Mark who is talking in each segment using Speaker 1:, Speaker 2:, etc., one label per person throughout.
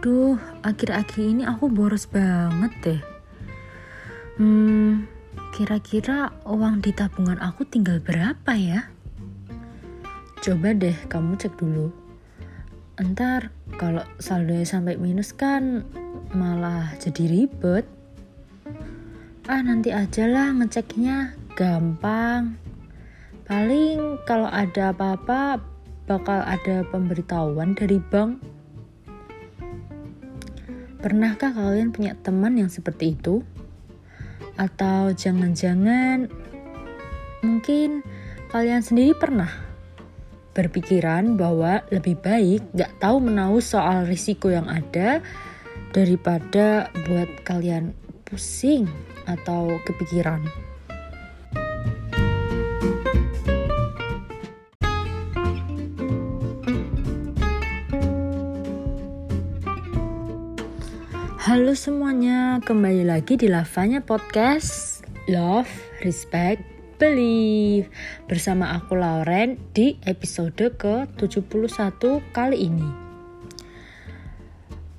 Speaker 1: Aduh, akhir-akhir ini aku boros banget deh. Hmm, kira-kira uang di tabungan aku tinggal berapa ya? Coba deh kamu cek dulu. Entar kalau saldonya sampai minus kan malah jadi ribet. Ah nanti aja lah ngeceknya, gampang. Paling kalau ada apa-apa bakal ada pemberitahuan dari bank. Pernahkah kalian punya teman yang seperti itu? Atau jangan-jangan mungkin kalian sendiri pernah berpikiran bahwa lebih baik gak tahu menahu soal risiko yang ada daripada buat kalian pusing atau kepikiran. Halo semuanya, kembali lagi di Lavanya Podcast. Love, Respect, Believe. Bersama aku Lauren di episode ke-71 kali ini.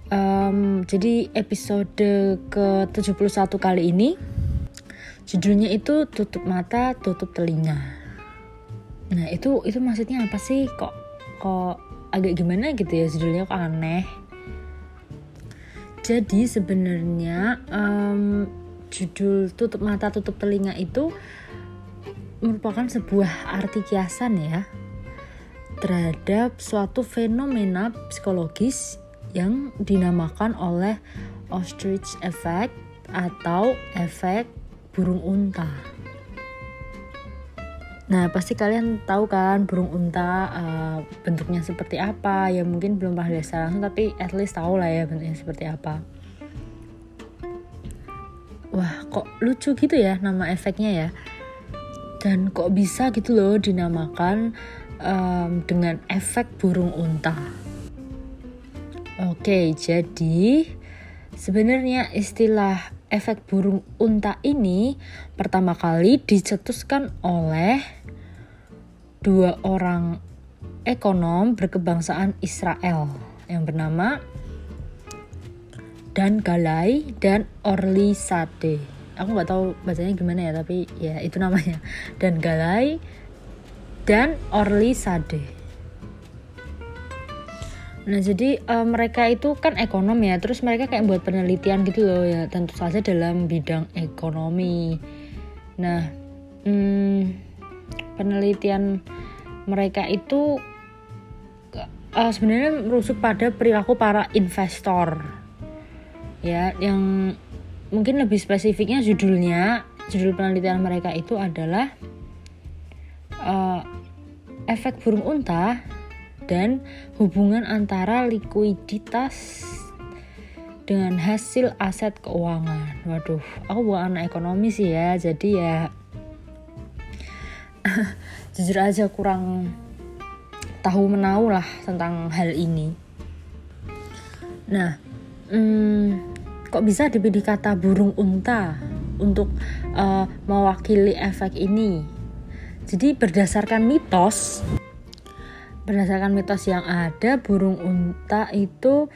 Speaker 1: Um, Jadi episode ke-71 kali ini Judulnya itu tutup mata, tutup telinga. Nah itu itu maksudnya apa sih? Kok kok agak gimana gitu ya? Judulnya kok aneh jadi sebenarnya um, judul tutup mata tutup telinga itu merupakan sebuah arti kiasan ya terhadap suatu fenomena psikologis yang dinamakan oleh ostrich effect atau efek burung unta. Nah, pasti kalian tahu kan burung unta uh, bentuknya seperti apa. Ya mungkin belum pernah secara langsung tapi at least tahu lah ya bentuknya seperti apa. Wah, kok lucu gitu ya nama efeknya ya. Dan kok bisa gitu loh dinamakan um, dengan efek burung unta. Oke, jadi sebenarnya istilah efek burung unta ini pertama kali dicetuskan oleh dua orang ekonom berkebangsaan Israel yang bernama Dan Galai dan Orly Sade. Aku nggak tahu bacanya gimana ya, tapi ya itu namanya Dan Galai dan Orly Sade. Nah jadi uh, mereka itu kan ekonom ya, terus mereka kayak buat penelitian gitu loh ya, tentu saja dalam bidang ekonomi. Nah, hmm, penelitian mereka itu uh, sebenarnya merujuk pada perilaku para investor ya yang mungkin lebih spesifiknya judulnya judul penelitian mereka itu adalah uh, efek burung unta dan hubungan antara likuiditas dengan hasil aset keuangan. Waduh, aku bukan anak ekonomi sih ya, jadi ya jujur aja kurang tahu menahu lah tentang hal ini. Nah, hmm, kok bisa dipilih kata burung unta untuk uh, mewakili efek ini? Jadi berdasarkan mitos, berdasarkan mitos yang ada, burung unta itu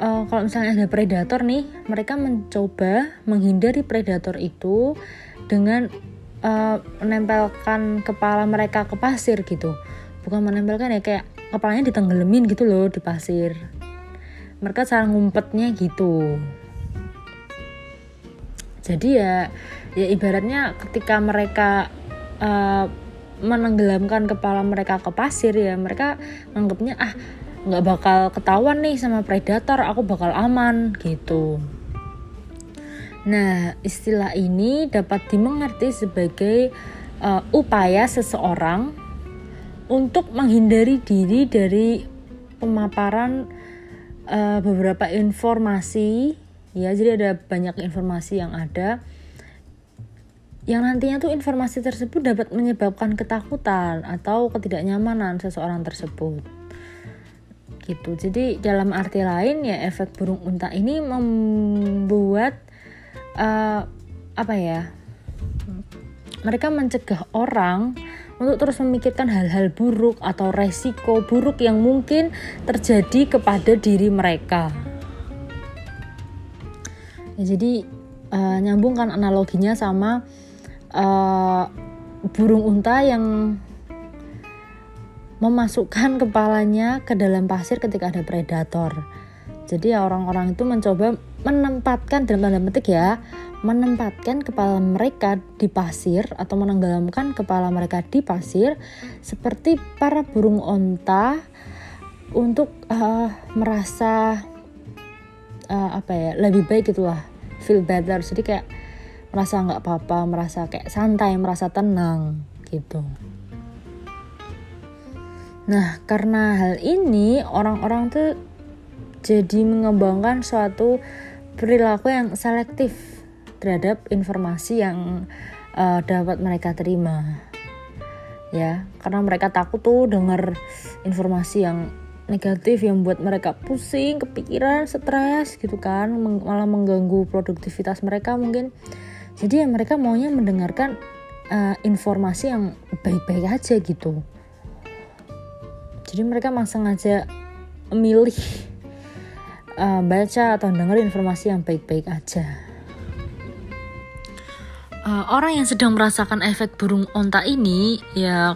Speaker 1: uh, kalau misalnya ada predator nih, mereka mencoba menghindari predator itu dengan uh, menempelkan kepala mereka ke pasir gitu. Bukan menempelkan ya kayak kepalanya ditenggelamin gitu loh di pasir. Mereka cara ngumpetnya gitu. Jadi ya ya ibaratnya ketika mereka uh, menenggelamkan kepala mereka ke pasir ya mereka anggapnya ah nggak bakal ketahuan nih sama predator aku bakal aman gitu Nah, istilah ini dapat dimengerti sebagai uh, upaya seseorang untuk menghindari diri dari pemaparan uh, beberapa informasi. Ya jadi ada banyak informasi yang ada. Yang nantinya tuh informasi tersebut dapat menyebabkan ketakutan atau ketidaknyamanan seseorang tersebut. Gitu. Jadi dalam arti lain ya efek burung unta ini membuat uh, apa ya mereka mencegah orang untuk terus memikirkan hal-hal buruk atau resiko buruk yang mungkin terjadi kepada diri mereka ya, jadi uh, nyambung kan analoginya sama uh, burung unta yang memasukkan kepalanya ke dalam pasir ketika ada predator. Jadi ya orang-orang itu mencoba menempatkan dalam tanda petik ya, menempatkan kepala mereka di pasir atau menenggelamkan kepala mereka di pasir seperti para burung onta untuk uh, merasa uh, apa ya lebih baik gitulah feel better. Jadi kayak merasa nggak apa-apa merasa kayak santai merasa tenang gitu. Nah karena hal ini orang-orang tuh jadi mengembangkan suatu perilaku yang selektif terhadap informasi yang uh, dapat mereka terima. Ya karena mereka takut tuh dengar informasi yang negatif yang buat mereka pusing kepikiran stres gitu kan malah mengganggu produktivitas mereka mungkin. Jadi ya mereka maunya mendengarkan uh, informasi yang baik-baik aja gitu. Jadi mereka masang aja milih uh, baca atau dengar informasi yang baik-baik aja. Uh, orang yang sedang merasakan efek burung onta ini ya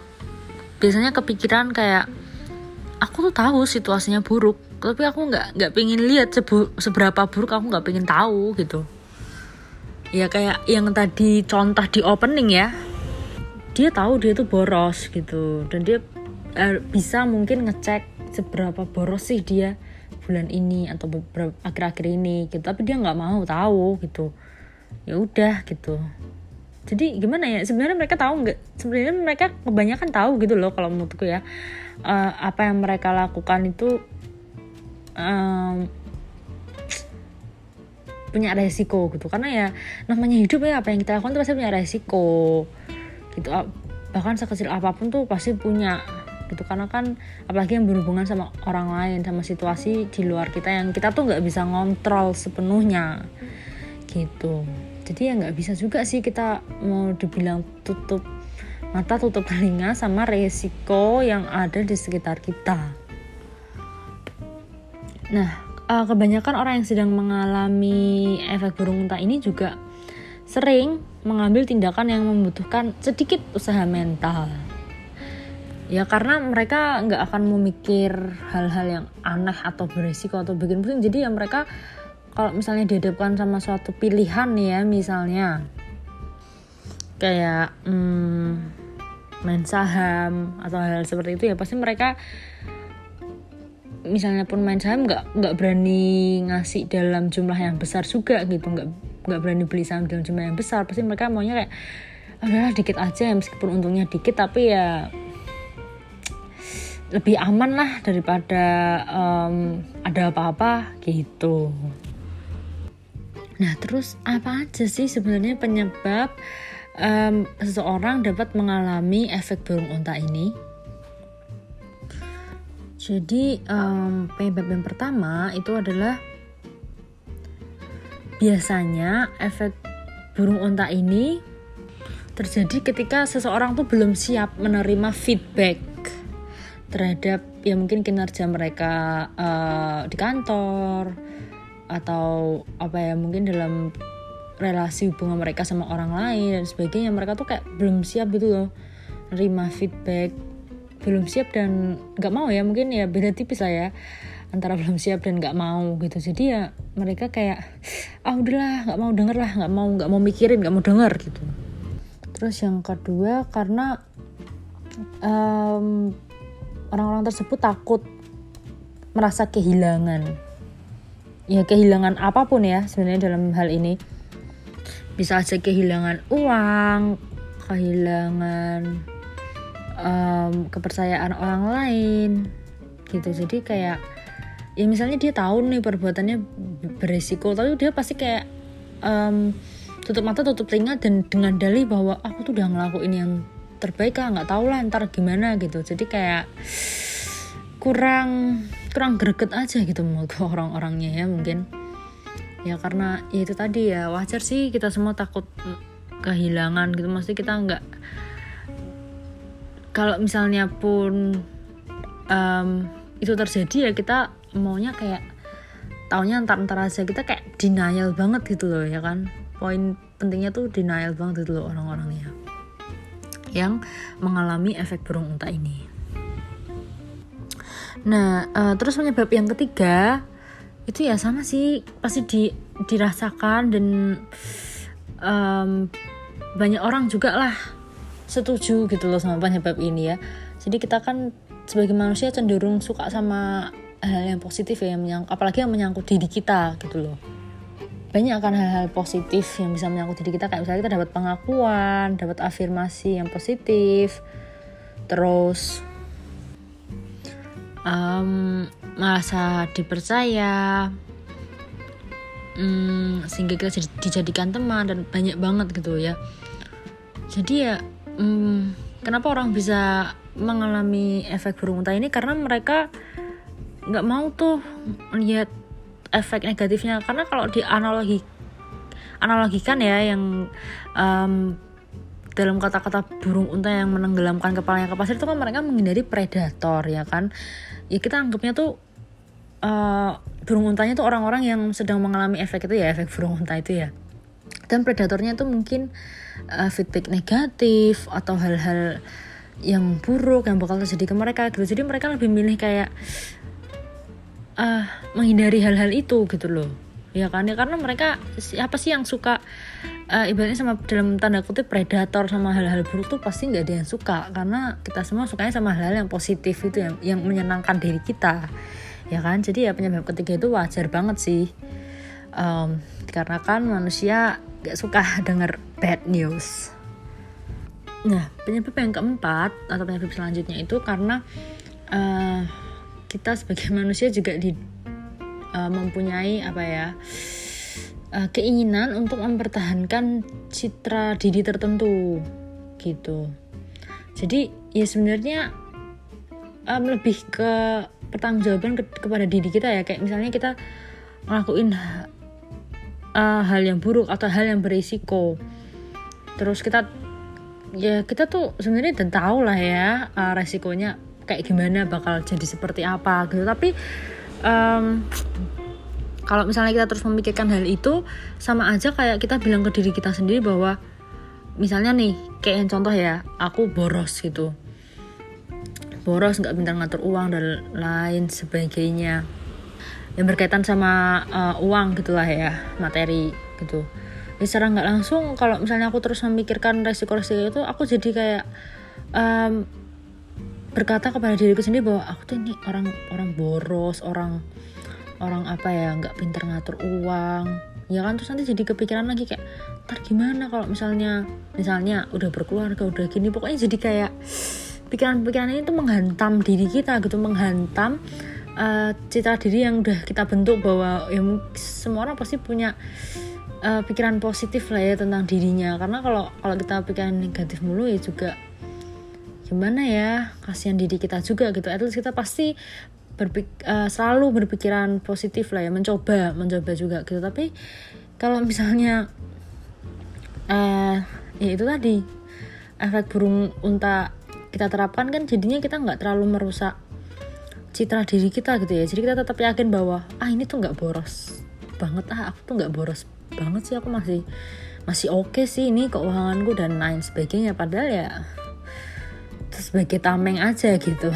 Speaker 1: biasanya kepikiran kayak aku tuh tahu situasinya buruk tapi aku nggak nggak pengen lihat seberapa buruk aku nggak pengen tahu gitu. Ya kayak yang tadi contoh di opening ya. Dia tahu dia tuh boros gitu. Dan dia uh, bisa mungkin ngecek seberapa boros sih dia bulan ini atau akhir-akhir ini gitu. Tapi dia nggak mau tahu gitu. Ya udah gitu. Jadi gimana ya sebenarnya mereka tahu nggak sebenarnya mereka kebanyakan tahu gitu loh kalau menurutku ya uh, apa yang mereka lakukan itu um, punya resiko gitu. Karena ya namanya hidup ya apa yang kita lakukan itu pasti punya resiko gitu. Bahkan sekecil apa pun tuh pasti punya gitu. Karena kan apalagi yang berhubungan sama orang lain sama situasi di luar kita yang kita tuh nggak bisa ngontrol sepenuhnya. Gitu. Jadi ya nggak bisa juga sih kita mau dibilang tutup mata tutup telinga sama resiko yang ada di sekitar kita. Nah uh, kebanyakan orang yang sedang mengalami efek burung unta ini juga sering mengambil tindakan yang membutuhkan sedikit usaha mental. Ya karena mereka nggak akan memikir hal-hal yang aneh atau beresiko atau bikin pusing. Jadi ya mereka kalau misalnya dihadapkan sama suatu pilihan ya misalnya kayak hmm, main saham atau hal, hal seperti itu ya pasti mereka misalnya pun main saham nggak nggak berani ngasih dalam jumlah yang besar juga gitu nggak nggak berani beli saham dalam jumlah yang besar pasti mereka maunya kayak udahlah dikit aja meskipun untungnya dikit tapi ya lebih aman lah daripada um, ada apa-apa gitu. Nah terus apa aja sih sebenarnya penyebab um, seseorang dapat mengalami efek burung unta ini? Jadi um, penyebab yang pertama itu adalah biasanya efek burung unta ini terjadi ketika seseorang tuh belum siap menerima feedback terhadap ya mungkin kinerja mereka uh, di kantor atau apa ya mungkin dalam relasi hubungan mereka sama orang lain dan sebagainya mereka tuh kayak belum siap gitu loh menerima feedback. Belum siap dan nggak mau ya mungkin ya beda tipis lah ya antara belum siap dan nggak mau gitu. Jadi ya mereka kayak ah udahlah nggak mau denger lah nggak mau nggak mau mikirin nggak mau denger gitu. Terus yang kedua karena orang orang-orang tersebut takut merasa kehilangan. Ya kehilangan apa pun ya sebenarnya dalam hal ini. Bisa aja kehilangan uang kehilangan um, kepercayaan orang lain gitu. Jadi kayak ya misalnya dia tahu nih perbuatannya beresiko tapi dia pasti kayak um, tutup mata tutup telinga dan dengan dalih bahwa aku tuh udah ngelakuin yang terbaik lah nggak tahu lah ntar gimana gitu. Jadi kayak kurang kurang greget aja gitu menurut orang-orangnya ya mungkin. Ya karena ya itu tadi ya wajar sih kita semua takut kehilangan gitu. Mesti kita nggak kalau misalnya pun um, itu terjadi ya kita maunya kayak taunya antar-antar aja. Kita kayak denial banget gitu loh ya kan. Poin pentingnya tuh denial banget gitu loh orang-orangnya yang mengalami efek burung unta ini. Nah uh, terus penyebab yang ketiga itu ya sama sih pasti di, dirasakan dan um, banyak orang juga lah setuju gitu loh sama penyebab ini ya. Jadi kita kan sebagai manusia cenderung suka sama hal yang positif ya yang apalagi yang menyangkut diri kita gitu loh banyak kan hal-hal positif yang bisa menyangkut diri kita. Kayak misalnya kita dapat pengakuan dapat afirmasi yang positif terus um, merasa dipercaya um, sehingga kita dijadikan teman dan banyak banget gitu ya. Jadi ya um, kenapa orang bisa mengalami efek burung unta ini? Karena mereka nggak mau tuh lihat efek negatifnya. Karena kalau di analogi analogikan ya yang um, dalam kata-kata burung unta yang menenggelamkan kepalanya ke pasir itu kan mereka menghindari predator ya kan? Ya kita anggapnya tuh uh, burung untanya tuh orang-orang yang sedang mengalami efek itu ya efek burung unta itu ya. Dan predatornya itu mungkin uh, feedback negatif atau hal-hal yang buruk yang bakal terjadi ke mereka gitu. Jadi mereka lebih milih kayak uh, menghindari hal-hal itu gitu loh. Ya kan? Ya karena mereka siapa sih yang suka uh, ibaratnya sama dalam tanda kutip predator sama hal-hal buruk tuh pasti nggak ada yang suka. Karena kita semua sukanya sama hal-hal yang positif itu yang yang menyenangkan diri kita. Ya kan? Jadi ya penyebab ketiga itu wajar banget sih. Um, karena kan manusia gak suka denger bad news. Nah penyebab yang keempat atau penyebab selanjutnya itu karena uh, kita sebagai manusia juga di uh, mempunyai apa ya uh, keinginan untuk mempertahankan citra diri tertentu gitu. Jadi ya sebenarnya um, lebih ke pertanggungjawaban ke, kepada diri kita ya. Kayak misalnya kita ngelakuin uh, hal yang buruk atau hal yang berisiko. Terus kita ya kita tuh sebenarnya tahu lah ya uh, resikonya kayak gimana bakal jadi seperti apa gitu. Tapi um, kalau misalnya kita terus memikirkan hal itu sama aja kayak kita bilang ke diri kita sendiri bahwa misalnya nih kayak yang contoh ya aku boros gitu. Boros nggak pintar ngatur uang dan lain sebagainya. Yang berkaitan sama uh, uang gitulah ya materi gitu. Ya secara nggak langsung kalau misalnya aku terus memikirkan resiko-resiko itu aku jadi kayak um, berkata kepada diriku sendiri bahwa aku tuh ini orang orang boros orang orang apa ya nggak pinter ngatur uang. Ya kan terus nanti jadi kepikiran lagi kayak ntar gimana kalau misalnya misalnya udah berkeluarga udah gini pokoknya jadi kayak pikiran-pikiran ini tuh menghantam diri kita gitu menghantam uh, citra diri yang udah kita bentuk bahwa ya semua orang pasti punya uh, pikiran positif lah ya tentang dirinya. Karena kalau kalau kita pikiran negatif mulu ya juga gimana ya kasihan diri kita juga gitu. At least kita pasti berpik uh, selalu berpikiran positif lah ya mencoba mencoba juga gitu. Tapi kalau misalnya uh, ya itu tadi efek burung unta kita terapkan kan jadinya kita nggak terlalu merusak citra diri kita gitu ya. Jadi kita tetap yakin bahwa ah ini tuh nggak boros banget. Ah aku tuh nggak boros banget sih. Aku masih masih oke okay sih ini keuanganku dan lain sebagainya. Padahal ya sebagai tameng aja gitu.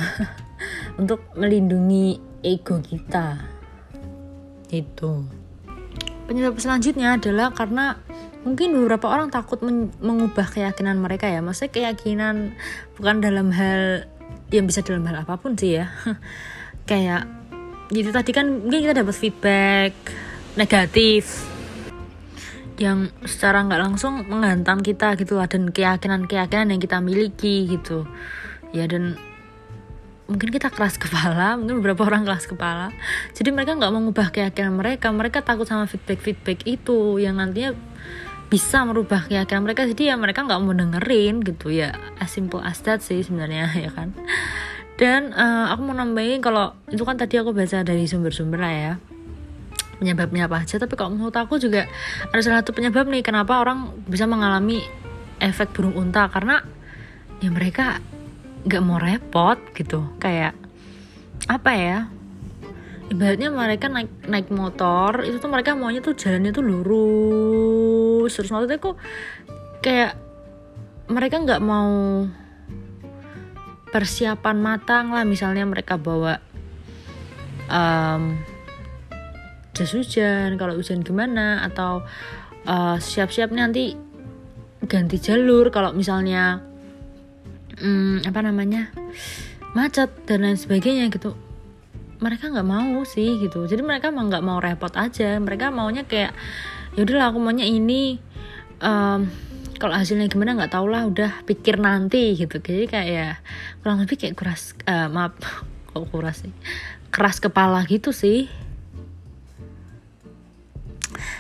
Speaker 1: Untuk melindungi ego kita. Itu penyebab selanjutnya adalah karena mungkin beberapa orang takut men mengubah keyakinan mereka ya. Maksudnya keyakinan bukan dalam hal yang bisa dalam hal apa pun sih ya. Kayak gitu tadi kan mungkin kita dapat feedback negatif yang secara nggak langsung menghantam kita gitu lah dan keyakinan-keyakinan yang kita miliki gitu. Ya dan mungkin kita keras kepala mungkin beberapa orang keras kepala. Jadi mereka nggak mengubah keyakinan mereka mereka takut sama feedback feedback itu yang nantinya bisa merubah keyakinan mereka. Jadi ya mereka nggak mau dengerin gitu. Ya as simple as that sih sebenarnya ya kan. Dan uh, aku mau nambahin kalau itu kan tadi aku baca dari sumber-sumber lah ya penyebabnya apa aja. Tapi kalau menurut aku juga ada salah satu penyebab nih kenapa orang bisa mengalami efek burung unta. Karena ya mereka nggak mau repot gitu. Kayak apa ya? Ibaratnya mereka naik naik motor itu tuh mereka maunya tuh jalannya tuh lurus. Terus maksudnya kok kayak mereka nggak mau persiapan matang lah. Misalnya mereka bawa um, jas hujan kalau hujan gimana atau uh, siap-siap nanti ganti jalur kalau misalnya um, apa namanya macet dan lain sebagainya gitu. Mereka nggak mau sih gitu. Jadi mereka mau nggak mau repot aja. Mereka maunya kayak yaudahlah aku maunya ini um, kalau hasilnya gimana nggak tau lah udah pikir nanti gitu. Jadi kayak ya kurang lebih kayak keras uh, maaf kok keras sih? Keras kepala gitu sih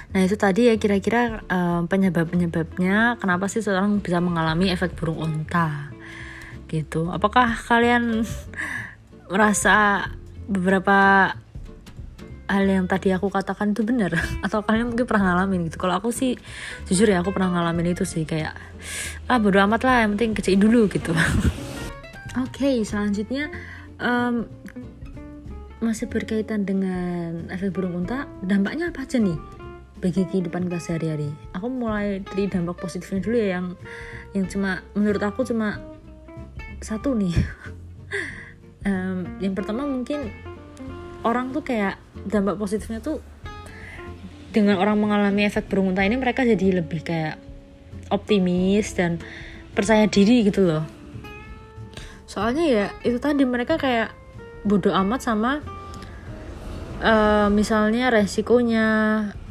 Speaker 1: Nah itu tadi ya kira-kira um, penyebab-penyebabnya kenapa sih seorang bisa mengalami efek burung unta? Gitu. Apakah kalian merasa beberapa hal yang tadi aku katakan itu benar? Atau kalian mungkin pernah ngalamin gitu? Kalau aku sih jujur ya aku pernah ngalamin itu sih kayak ah bodo amat lah yang penting kecil dulu gitu. Oke okay, selanjutnya um, masih berkaitan dengan efek burung unta dampaknya apa aja nih bagi kehidupan kita sehari-hari. Aku mulai dari dampak positifnya dulu ya yang yang cuma menurut aku cuma satu nih. Um, yang pertama mungkin orang tuh kayak dampak positifnya tuh dengan orang mengalami efek burung unta ini mereka jadi lebih kayak optimis dan percaya diri gitu loh. Soalnya ya itu tadi mereka kayak bodoh amat sama uh, misalnya resikonya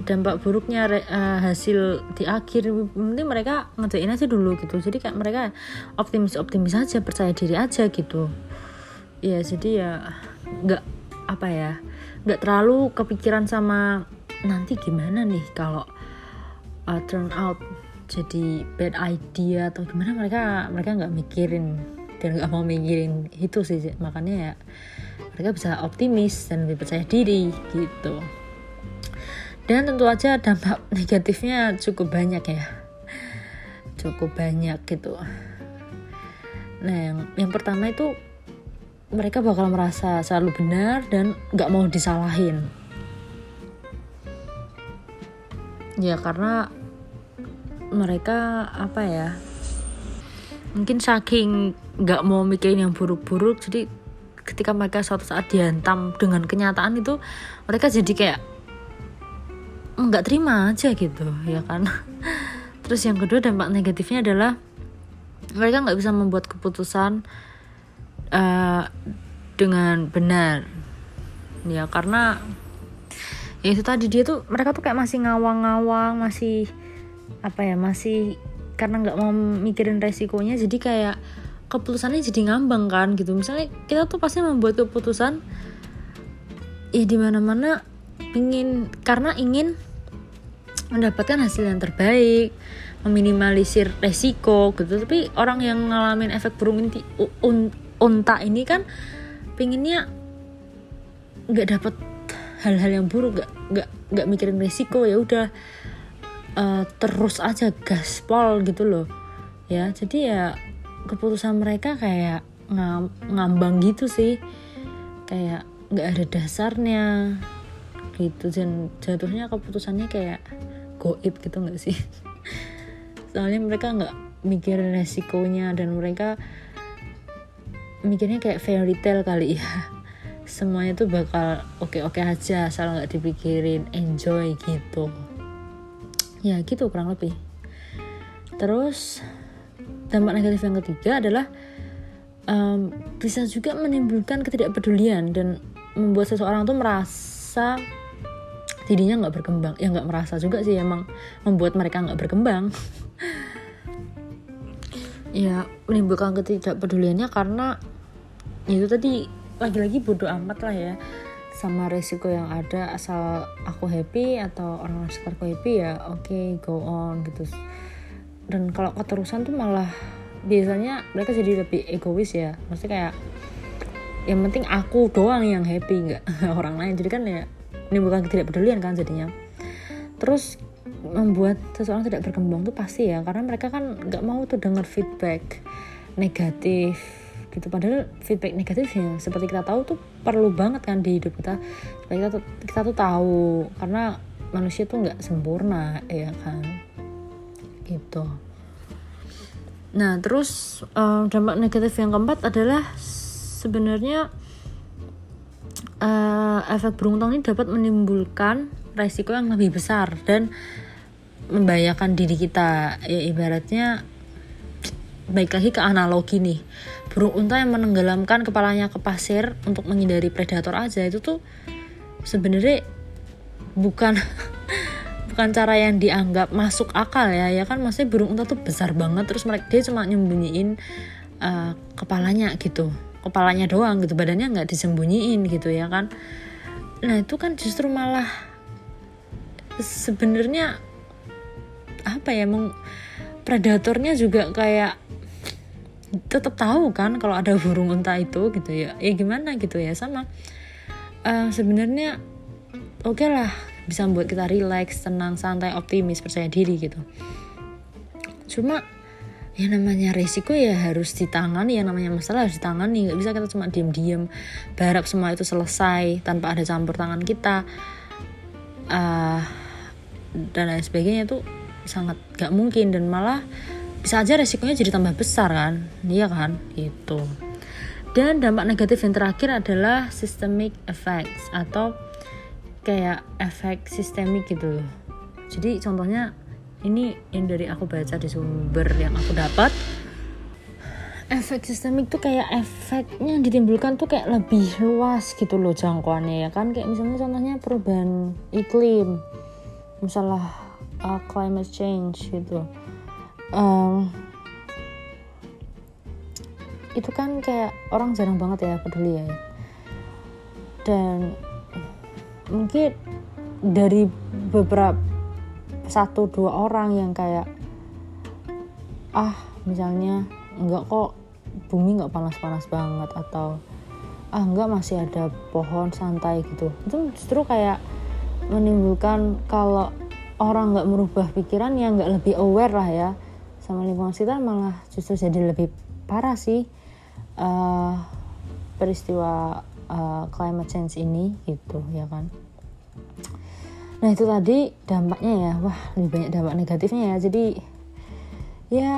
Speaker 1: dampak buruknya uh, hasil di akhir. Mending mereka ngerjain aja dulu gitu. Jadi kayak mereka optimis optimis aja percaya diri aja gitu. Ya jadi ya nggak apa ya nggak terlalu kepikiran sama nanti gimana nih kalau uh, turn out jadi bad idea atau gimana. Mereka mereka nggak mikirin dan nggak mau mikirin itu sih. Makanya ya mereka bisa optimis dan lebih percaya diri gitu dan tentu aja dampak negatifnya cukup banyak ya. Cukup banyak gitu. Nah yang yang pertama itu mereka bakal merasa selalu benar dan gak mau disalahin. Ya karena mereka apa ya mungkin saking gak mau mikirin yang buruk-buruk jadi ketika mereka suatu saat dihantam dengan kenyataan itu mereka jadi kayak nggak terima aja gitu ya kan? Terus yang kedua dampak negatifnya adalah mereka nggak bisa membuat keputusan uh, dengan benar. Ya karena ya itu tadi dia tuh mereka tuh kayak masih ngawang-ngawang masih apa ya masih karena nggak mau mikirin resikonya jadi kayak keputusannya jadi ngambang kan gitu. Misalnya kita tuh pasti membuat keputusan ya di mana-mana pingin karena ingin mendapatkan hasil yang terbaik meminimalisir resiko gitu. Tapi orang yang ngalamin efek burung inti un, unta ini kan pinginnya nggak dapet hal-hal yang buruk nggak nggak nggak mikirin resiko. Ya udah uh, terus aja gaspol gitu loh. Ya jadi ya keputusan mereka kayak ngam, ngambang gitu sih. Kayak nggak ada dasarnya gitu. Dan jatuhnya keputusannya kayak goib gitu nggak sih? Soalnya mereka nggak mikirin resikonya dan mereka mikirnya kayak fairy tale kali ya. Semuanya tuh bakal oke-oke aja asal nggak dipikirin enjoy gitu. Ya gitu kurang lebih. Terus dampak negatif yang ketiga adalah um, bisa juga menimbulkan ketidakpedulian dan membuat seseorang tuh merasa dirinya nggak berkembang. Ya nggak merasa juga sih emang membuat mereka nggak berkembang. Ya menimbulkan ketidakpeduliannya karena itu tadi lagi-lagi bodoh amat lah ya. Sama resiko yang ada asal aku happy atau orang sekitarku happy ya oke okay, go on gitu. Dan kalau keterusan tuh malah biasanya mereka jadi lebih egois ya. Maksudnya kayak yang penting aku doang yang happy nggak orang lain. Jadi kan ya ini bukan ketidakpedulian kan jadinya. Terus membuat seseorang tidak berkembang tuh pasti ya karena mereka kan nggak mau tuh dengar feedback negatif gitu. Padahal feedback negatif yang seperti kita tahu tuh perlu banget kan di hidup kita supaya kita tuh kita tuh tahu. Karena manusia tuh nggak sempurna ya kan? Gitu. Nah terus um, dampak negatif yang keempat adalah sebenarnya uh, efek burung ini dapat menimbulkan resiko yang lebih besar dan membahayakan diri kita. Ya ibaratnya baik lagi ke analogi nih. Burung unta yang menenggelamkan kepalanya ke pasir untuk menghindari predator aja itu tuh sebenarnya bukan bukan cara yang dianggap masuk akal ya. Ya kan maksudnya burung unta tuh besar banget terus mereka dia cuma nyembunyiin uh, kepalanya gitu kepalanya doang gitu badannya nggak disembunyiin gitu ya kan. Nah itu kan justru malah sebenarnya apa ya meng predatornya juga kayak tetap tahu kan kalau ada burung unta itu gitu ya. Ya gimana gitu ya sama uh, sebenarnya oke okay lah bisa membuat kita relax tenang santai optimis percaya diri gitu. Cuma ya namanya resiko ya harus ditangani ya namanya masalah harus ditangani. Nggak bisa kita cuma diem-diem berharap semua itu selesai tanpa ada campur tangan kita. Uh, dan lain sebagainya itu sangat gak mungkin dan malah bisa aja resikonya jadi tambah besar kan? Iya kan? Gitu. Dan dampak negatif yang terakhir adalah systemic effects atau kayak efek sistemik gitu. Jadi contohnya ini yang dari aku baca di sumber yang aku dapat efek sistemik tuh kayak efeknya yang ditimbulkan tuh kayak lebih luas gitu loh jangkauannya ya kan. Kayak misalnya contohnya perubahan iklim masalah uh, climate change gitu. Um, itu kan kayak orang jarang banget ya peduli ya. Dan mungkin dari beberapa satu dua orang yang kayak ah misalnya enggak kok bumi nggak panas-panas banget atau ah enggak masih ada pohon santai gitu. Itu justru kayak menimbulkan kalau orang nggak merubah pikiran yang nggak lebih aware lah ya sama lingkungan sekitar malah justru jadi lebih parah sih uh, peristiwa uh, climate change ini gitu ya kan nah itu tadi dampaknya ya. Wah lebih banyak dampak negatifnya ya. Jadi ya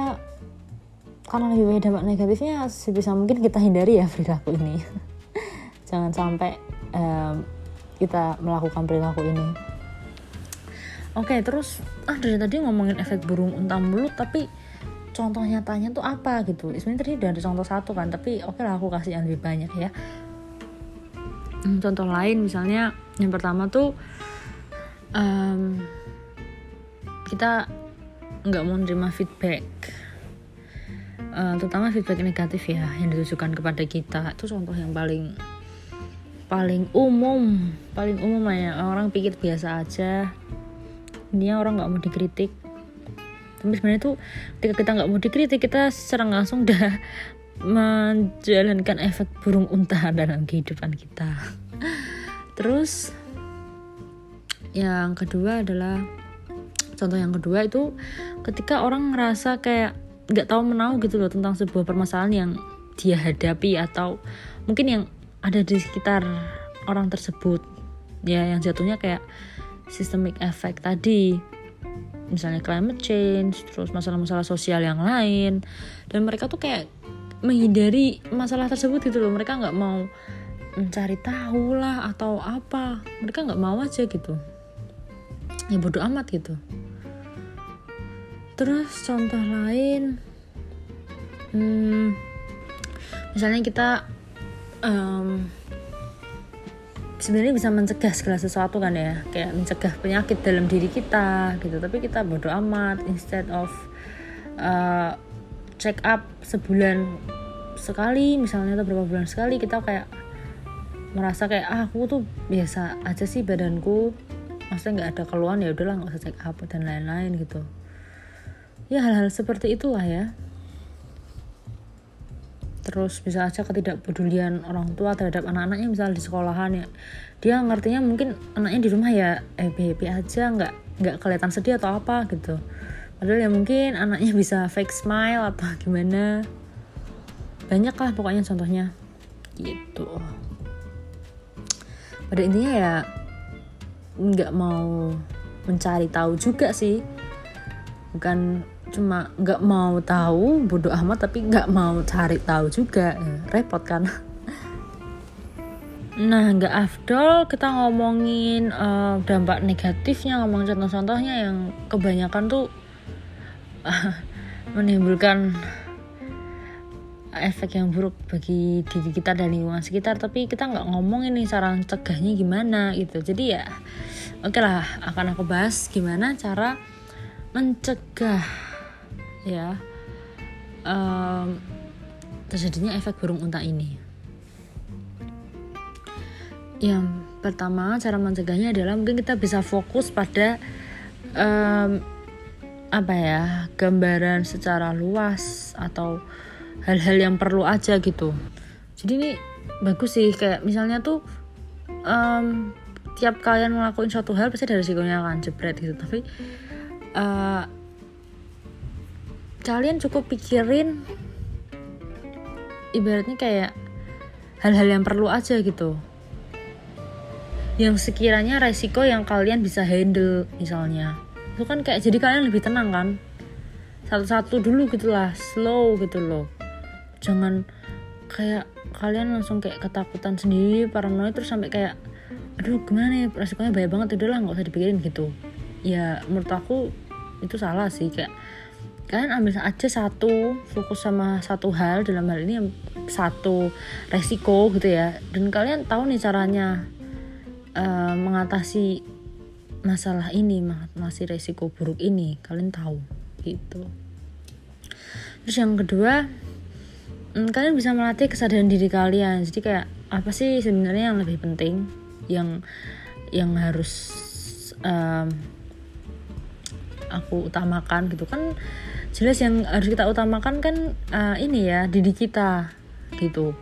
Speaker 1: karena lebih banyak dampak negatifnya sebisa mungkin kita hindari ya perilaku ini. Jangan sampai um, kita melakukan perilaku ini. Oke terus ah dari tadi ngomongin efek burung unta mulut tapi contoh nyatanya tuh apa gitu? Sebenarnya tadi udah ada contoh satu kan tapi oke okay lah aku kasih yang lebih banyak ya. Hmm, contoh lain misalnya yang pertama tuh um, kita nggak mau menerima feedback. Uh, terutama feedback negatif ya yang ditujukan kepada kita. Itu contoh yang paling paling umum. Paling umum ya orang pikir biasa aja. Ini orang nggak mau dikritik. Tapi sebenarnya tuh ketika kita nggak mau dikritik kita secara langsung udah menjalankan efek burung unta dalam kehidupan kita. Terus yang kedua adalah contoh yang kedua itu ketika orang ngerasa kayak nggak tahu menau gitu loh tentang sebuah permasalahan yang dia hadapi atau mungkin yang ada di sekitar orang tersebut. Ya yang jatuhnya kayak systemic effect tadi. Misalnya climate change terus masalah-masalah sosial yang lain. Dan mereka tuh kayak menghindari masalah tersebut gitu loh. Mereka nggak mau mencari tahu lah atau apa. Mereka nggak mau aja gitu ya bodoh amat gitu. Terus contoh lain hmm, misalnya kita um, sebenarnya bisa mencegah segala sesuatu kan ya. Kayak mencegah penyakit dalam diri kita gitu. Tapi kita bodoh amat. Instead of uh, check up sebulan sekali misalnya atau berapa bulan sekali kita kayak merasa kayak ah, aku tuh biasa aja sih badanku maksudnya nggak ada keluhan ya udahlah nggak usah check up dan lain-lain gitu. Ya hal-hal seperti itulah ya. Terus bisa aja ketidakpedulian orang tua terhadap anak-anaknya misalnya di sekolahan ya. Dia ngertinya mungkin anaknya di rumah ya eh happy aja nggak nggak kelihatan sedih atau apa gitu. Padahal ya mungkin anaknya bisa fake smile atau gimana. Banyak lah pokoknya contohnya. Gitu. Pada intinya ya nggak mau mencari tahu juga sih. Bukan cuma nggak mau tahu bodoh amat tapi nggak mau cari tahu juga. Ya, repot kan? Nah nggak afdol kita ngomongin uh, dampak negatifnya ngomong contoh-contohnya yang kebanyakan tuh uh, menimbulkan efek yang buruk bagi diri kita dan lingkungan sekitar tapi kita nggak ngomong ini cara cegahnya gimana gitu. Jadi ya oke okay lah akan aku bahas gimana cara mencegah ya um, terjadinya efek burung unta ini. Yang pertama cara mencegahnya adalah mungkin kita bisa fokus pada um, apa ya gambaran secara luas atau hal-hal yang perlu aja gitu. Jadi ini bagus sih kayak misalnya tuh um, tiap kalian ngelakuin suatu hal pasti ada resikonya kan jebret gitu. Tapi uh, kalian cukup pikirin ibaratnya kayak hal-hal yang perlu aja gitu. Yang sekiranya resiko yang kalian bisa handle misalnya. Itu kan kayak jadi kalian lebih tenang kan? Satu-satu dulu gitulah slow gitu loh jangan kayak kalian langsung kayak ketakutan sendiri paranoid terus sampai kayak aduh gimana ya? Resikonya banyak banget udah lah nggak usah dipikirin gitu. Ya menurut aku itu salah sih kayak kalian ambil aja satu fokus sama satu hal dalam hal ini satu resiko gitu ya. Dan kalian tahu nih caranya uh, mengatasi masalah ini mengatasi resiko buruk ini. Kalian tahu gitu. Terus yang kedua hmm, kalian bisa melatih kesadaran diri kalian. Jadi kayak apa sih sebenarnya yang lebih penting? Yang yang harus um, aku utamakan gitu kan? Jelas yang harus kita utamakan kan uh, ini ya diri kita gitu.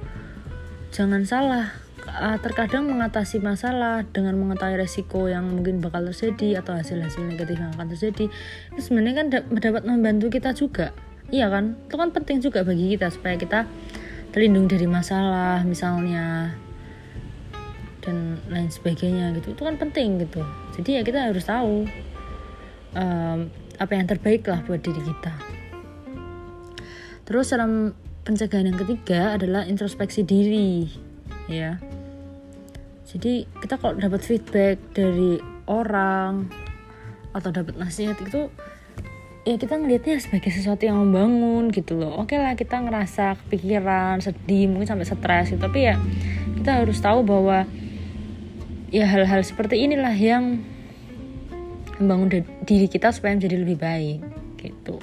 Speaker 1: Jangan salah uh, terkadang mengatasi masalah dengan mengetahui resiko yang mungkin bakal terjadi atau hasil-hasil negatif yang akan terjadi itu sebenarnya kan dapat membantu kita juga iya kan? Itu kan penting juga bagi kita supaya kita terlindung dari masalah misalnya dan lain sebagainya gitu. Itu kan penting gitu. Jadi ya kita harus tahu um, apa yang terbaik lah buat diri kita. Terus dalam pencegahan yang ketiga adalah introspeksi diri ya. Jadi kita kalau dapat feedback dari orang atau dapat nasihat itu ya kita ngelihatnya sebagai sesuatu yang membangun gitu loh. Oke lah kita ngerasa kepikiran sedih mungkin sampai stres gitu. Tapi ya kita harus tahu bahwa ya hal-hal seperti inilah yang membangun diri kita supaya menjadi lebih baik gitu.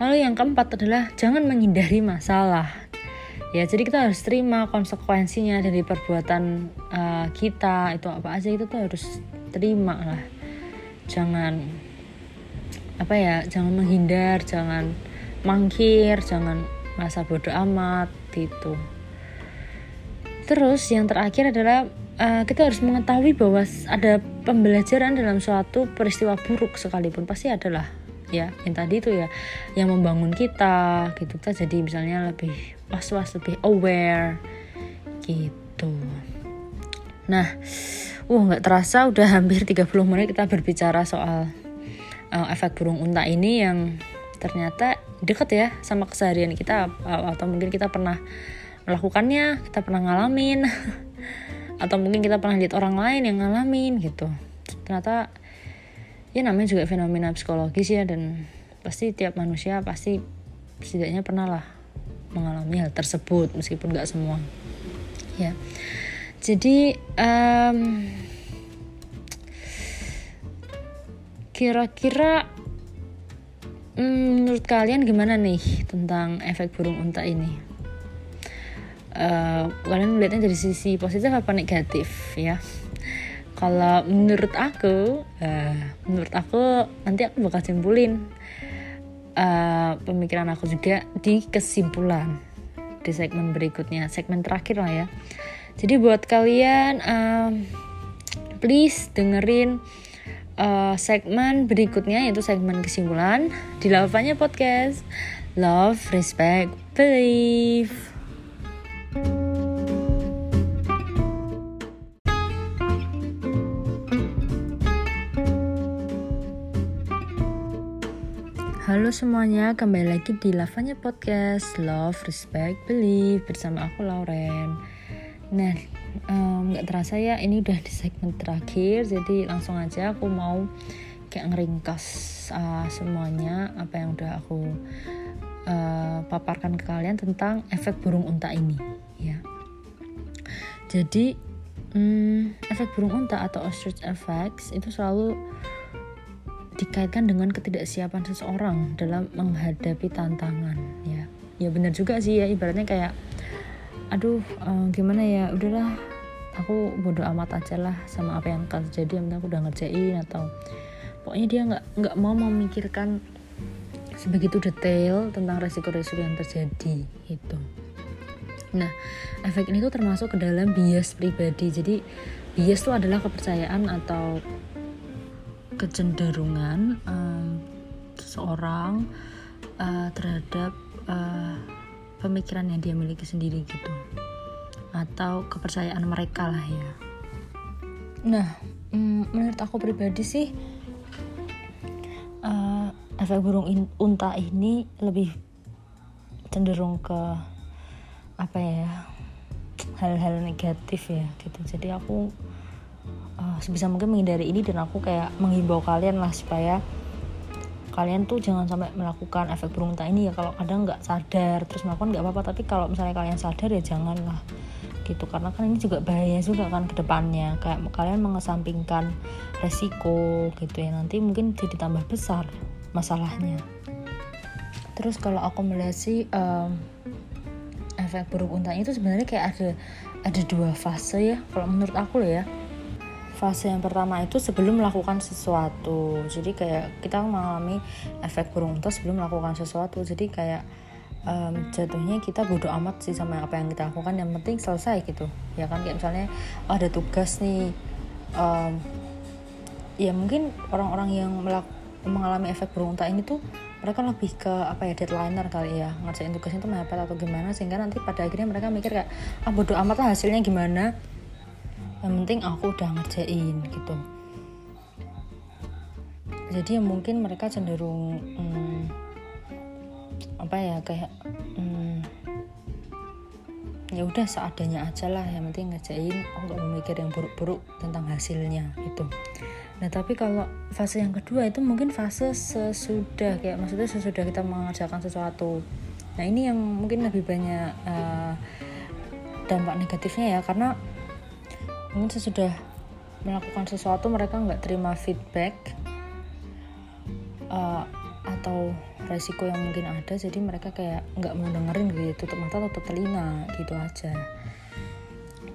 Speaker 1: Lalu yang keempat adalah jangan menghindari masalah. Ya jadi kita harus terima konsekuensinya dari perbuatan uh, kita itu apa aja itu tuh harus terima lah. Jangan apa ya jangan menghindar jangan mangkir jangan merasa bodoh amat gitu. Terus yang terakhir adalah uh, kita harus mengetahui bahwa ada pembelajaran dalam suatu peristiwa buruk sekalipun pasti adalah ya yang tadi itu ya yang membangun kita gitu. Kita jadi misalnya lebih was-was lebih aware gitu. Nah uh nggak terasa udah hampir 30 menit kita berbicara soal uh, efek burung unta ini yang ternyata deket ya sama keseharian kita atau mungkin kita pernah melakukannya kita pernah ngalamin atau mungkin kita pernah lihat orang lain yang ngalamin gitu. Ternyata ya namanya juga fenomena psikologis ya dan pasti tiap manusia pasti setidaknya pernah lah mengalami hal tersebut meskipun nggak semua. Ya. Jadi um, Kira-kira hmm, menurut kalian gimana nih tentang efek burung unta ini? Uh, kalian melihatnya dari sisi positif apa negatif ya? Kalau menurut aku, uh, menurut aku nanti aku bakal simpulin uh, pemikiran aku juga di kesimpulan di segmen berikutnya, segmen terakhir lah ya. Jadi buat kalian, uh, please dengerin uh, segmen berikutnya yaitu segmen kesimpulan di Lavanya Podcast Love, Respect, believe. Halo semuanya, kembali lagi di Lavanya Podcast Love, Respect, Believe bersama aku Lauren. Nah, nggak um, terasa ya ini udah di segmen terakhir, jadi langsung aja aku mau kayak ngeringkas uh, semuanya apa yang udah aku uh, paparkan ke kalian tentang efek burung unta ini, ya. Jadi, um, efek burung unta atau ostrich effects itu selalu dikaitkan dengan ketidaksiapan seseorang dalam menghadapi tantangan ya ya benar juga sih ya ibaratnya kayak aduh uh, gimana ya? Udahlah aku bodoh amat aja lah sama apa yang akan terjadi yang aku udah ngerjain atau pokoknya dia nggak nggak mau memikirkan sebegitu detail tentang resiko-resiko yang terjadi itu nah efek ini tuh termasuk ke dalam bias pribadi. Jadi bias itu adalah kepercayaan atau kecenderungan um, seseorang uh, terhadap uh, pemikiran yang dia miliki sendiri gitu. Atau kepercayaan mereka lah ya. Nah um, menurut aku pribadi sih uh, efek burung unta ini lebih cenderung ke apa ya hal-hal negatif ya gitu. Jadi aku uh, sebisa mungkin menghindari ini dan aku kayak menghimbau kalian lah supaya kalian tuh jangan sampai melakukan efek burung unta ini ya. Kalau kadang nggak sadar terus melakukan nggak apa-apa. Tapi kalau misalnya kalian sadar ya janganlah gitu. Karena kan ini juga bahaya juga kan ke depannya. Kayak kalian mengesampingkan resiko gitu ya. Nanti mungkin jadi tambah besar masalahnya. Terus kalau aku melihat um, efek burung unta itu sebenarnya kayak ada ada dua fase ya. Kalau menurut aku ya fase yang pertama itu sebelum melakukan sesuatu. Jadi kayak kita mengalami efek burung unta sebelum melakukan sesuatu. Jadi kayak um, jatuhnya kita bodoh amat sih sama apa yang kita lakukan. Yang penting selesai gitu ya kan? Kayak misalnya oh, ada tugas nih um, ya mungkin orang-orang yang mengalami efek burung unta ini tuh mereka lebih ke apa ya deadlineer kali ya. Ngerjain tugasnya itu mepet atau gimana sehingga nanti pada akhirnya mereka mikir kayak ah bodoh amat lah hasilnya gimana yang penting aku udah ngerjain gitu. Jadi ya mungkin mereka cenderung hmm, apa ya kayak hmm, ya udah seadanya aja lah. Yang penting ngerjain aku nggak memikir yang buruk-buruk tentang hasilnya gitu. Nah tapi kalau fase yang kedua itu mungkin fase sesudah kayak maksudnya sesudah kita mengerjakan sesuatu. Nah ini yang mungkin lebih banyak uh, dampak negatifnya ya karena mungkin sesudah melakukan sesuatu mereka nggak terima feedback uh, atau resiko yang mungkin ada. Jadi mereka kayak nggak mau dengerin gitu tutup mata tutup telinga gitu aja.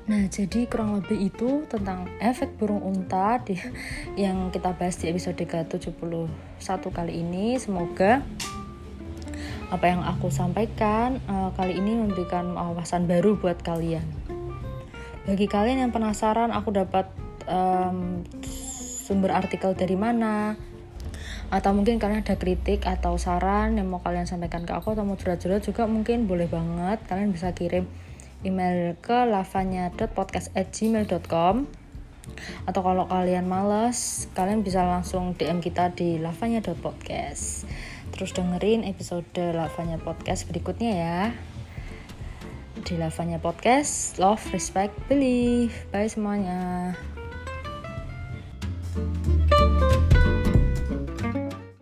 Speaker 1: Nah jadi kurang lebih itu tentang efek burung unta di, yang kita bahas di episode ke-71 kali ini. Semoga apa yang aku sampaikan uh, kali ini memberikan wawasan baru buat kalian bagi kalian yang penasaran aku dapat um, sumber artikel dari mana? Atau mungkin kalian ada kritik atau saran yang mau kalian sampaikan ke aku atau mau curhat-curhat juga mungkin boleh banget. Kalian bisa kirim email ke lavanya.podcast@gmail.com atau kalau kalian males kalian bisa langsung DM kita di lavanya.podcast terus dengerin episode lavanya podcast berikutnya ya di Lavanya Podcast. Love, respect, believe. Bye semuanya. thank you